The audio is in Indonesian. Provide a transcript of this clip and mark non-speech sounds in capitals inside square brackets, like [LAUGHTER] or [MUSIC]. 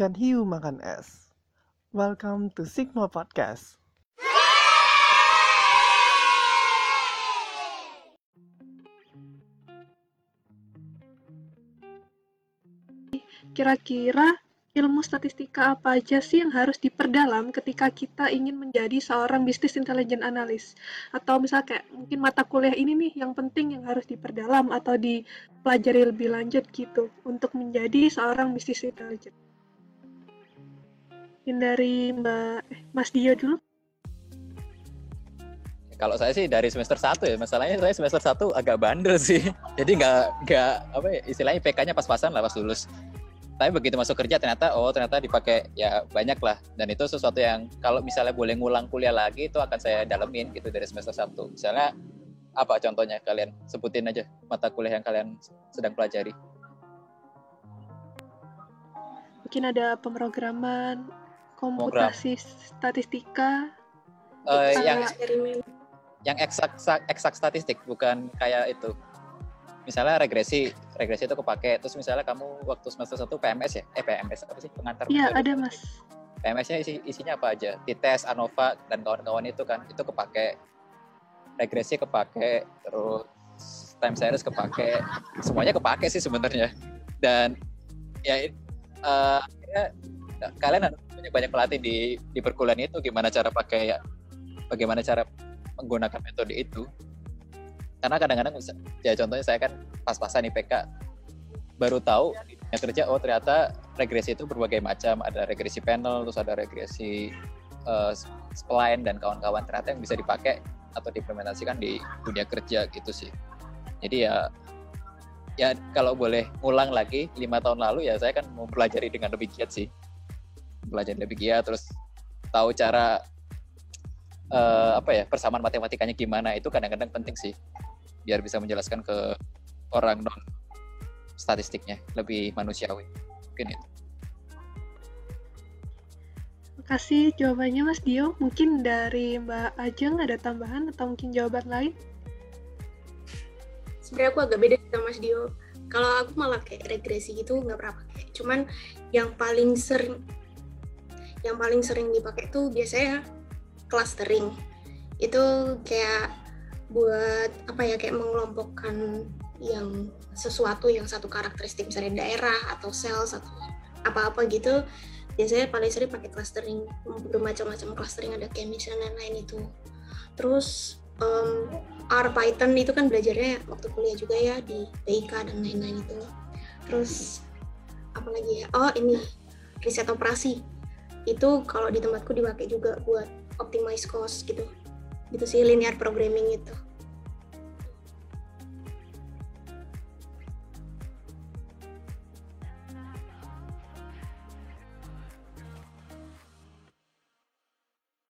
Ikan hiu makan es. Welcome to Sigma Podcast. Kira-kira ilmu statistika apa aja sih yang harus diperdalam ketika kita ingin menjadi seorang bisnis intelligence analyst? Atau misalnya kayak mungkin mata kuliah ini nih yang penting yang harus diperdalam atau dipelajari lebih lanjut gitu untuk menjadi seorang bisnis intelligence. Mungkin dari Mbak eh, Mas Dio dulu. Kalau saya sih dari semester 1 ya, masalahnya saya semester 1 agak bandel sih. [LAUGHS] Jadi nggak nggak apa ya, istilahnya PK-nya pas-pasan lah pas lulus. Tapi begitu masuk kerja ternyata oh ternyata dipakai ya banyak lah. Dan itu sesuatu yang kalau misalnya boleh ngulang kuliah lagi itu akan saya dalemin gitu dari semester satu. Misalnya apa contohnya kalian? Sebutin aja mata kuliah yang kalian sedang pelajari. Mungkin ada pemrograman komputasi statistika. Uh, yang eksperimen. yang eksak eksak statistik bukan kayak itu. Misalnya regresi regresi itu kepake terus misalnya kamu waktu semester satu PMS ya? Eh PMS apa sih? Pengantar iya ada mas. PMS-nya isi, isinya apa aja? Tites Anova dan kawan-kawan itu kan itu kepake. Regresi kepake terus time series kepake. Semuanya kepake sih sebenarnya. Dan ya uh, ya, kalian harus punya banyak pelatih di di perkuliahan itu gimana cara pakai ya bagaimana cara menggunakan metode itu. Karena kadang-kadang ya contohnya saya kan pas-pasan IPK baru tahu yang kerja oh ternyata regresi itu berbagai macam. Ada regresi panel terus ada regresi uh, spline dan kawan-kawan. Ternyata yang bisa dipakai atau diimplementasikan di dunia kerja gitu sih. Jadi ya ya kalau boleh ngulang lagi lima tahun lalu ya saya kan mau pelajari dengan lebih giat sih belajar lebih giat terus tahu cara uh, apa ya persamaan matematikanya gimana itu kadang-kadang penting sih biar bisa menjelaskan ke orang non statistiknya lebih manusiawi mungkin itu. kasih jawabannya Mas Dio. Mungkin dari Mbak Ajeng ada tambahan atau mungkin jawaban lain? Sebenarnya aku agak beda sama Mas Dio. Kalau aku malah kayak regresi gitu nggak pernah pakai. Cuman yang paling sering yang paling sering dipakai tuh biasanya clustering. Itu kayak buat apa ya kayak mengelompokkan yang sesuatu yang satu karakteristik misalnya daerah atau sel atau apa-apa gitu biasanya paling sering pakai clustering. Bermacam-macam clustering ada chemistry dan lain-lain itu. Terus um, R Python itu kan belajarnya waktu kuliah juga ya di PIK dan lain-lain itu. Terus apa lagi ya? Oh ini riset operasi itu kalau di tempatku dipakai juga buat optimize cost gitu. Gitu sih linear programming itu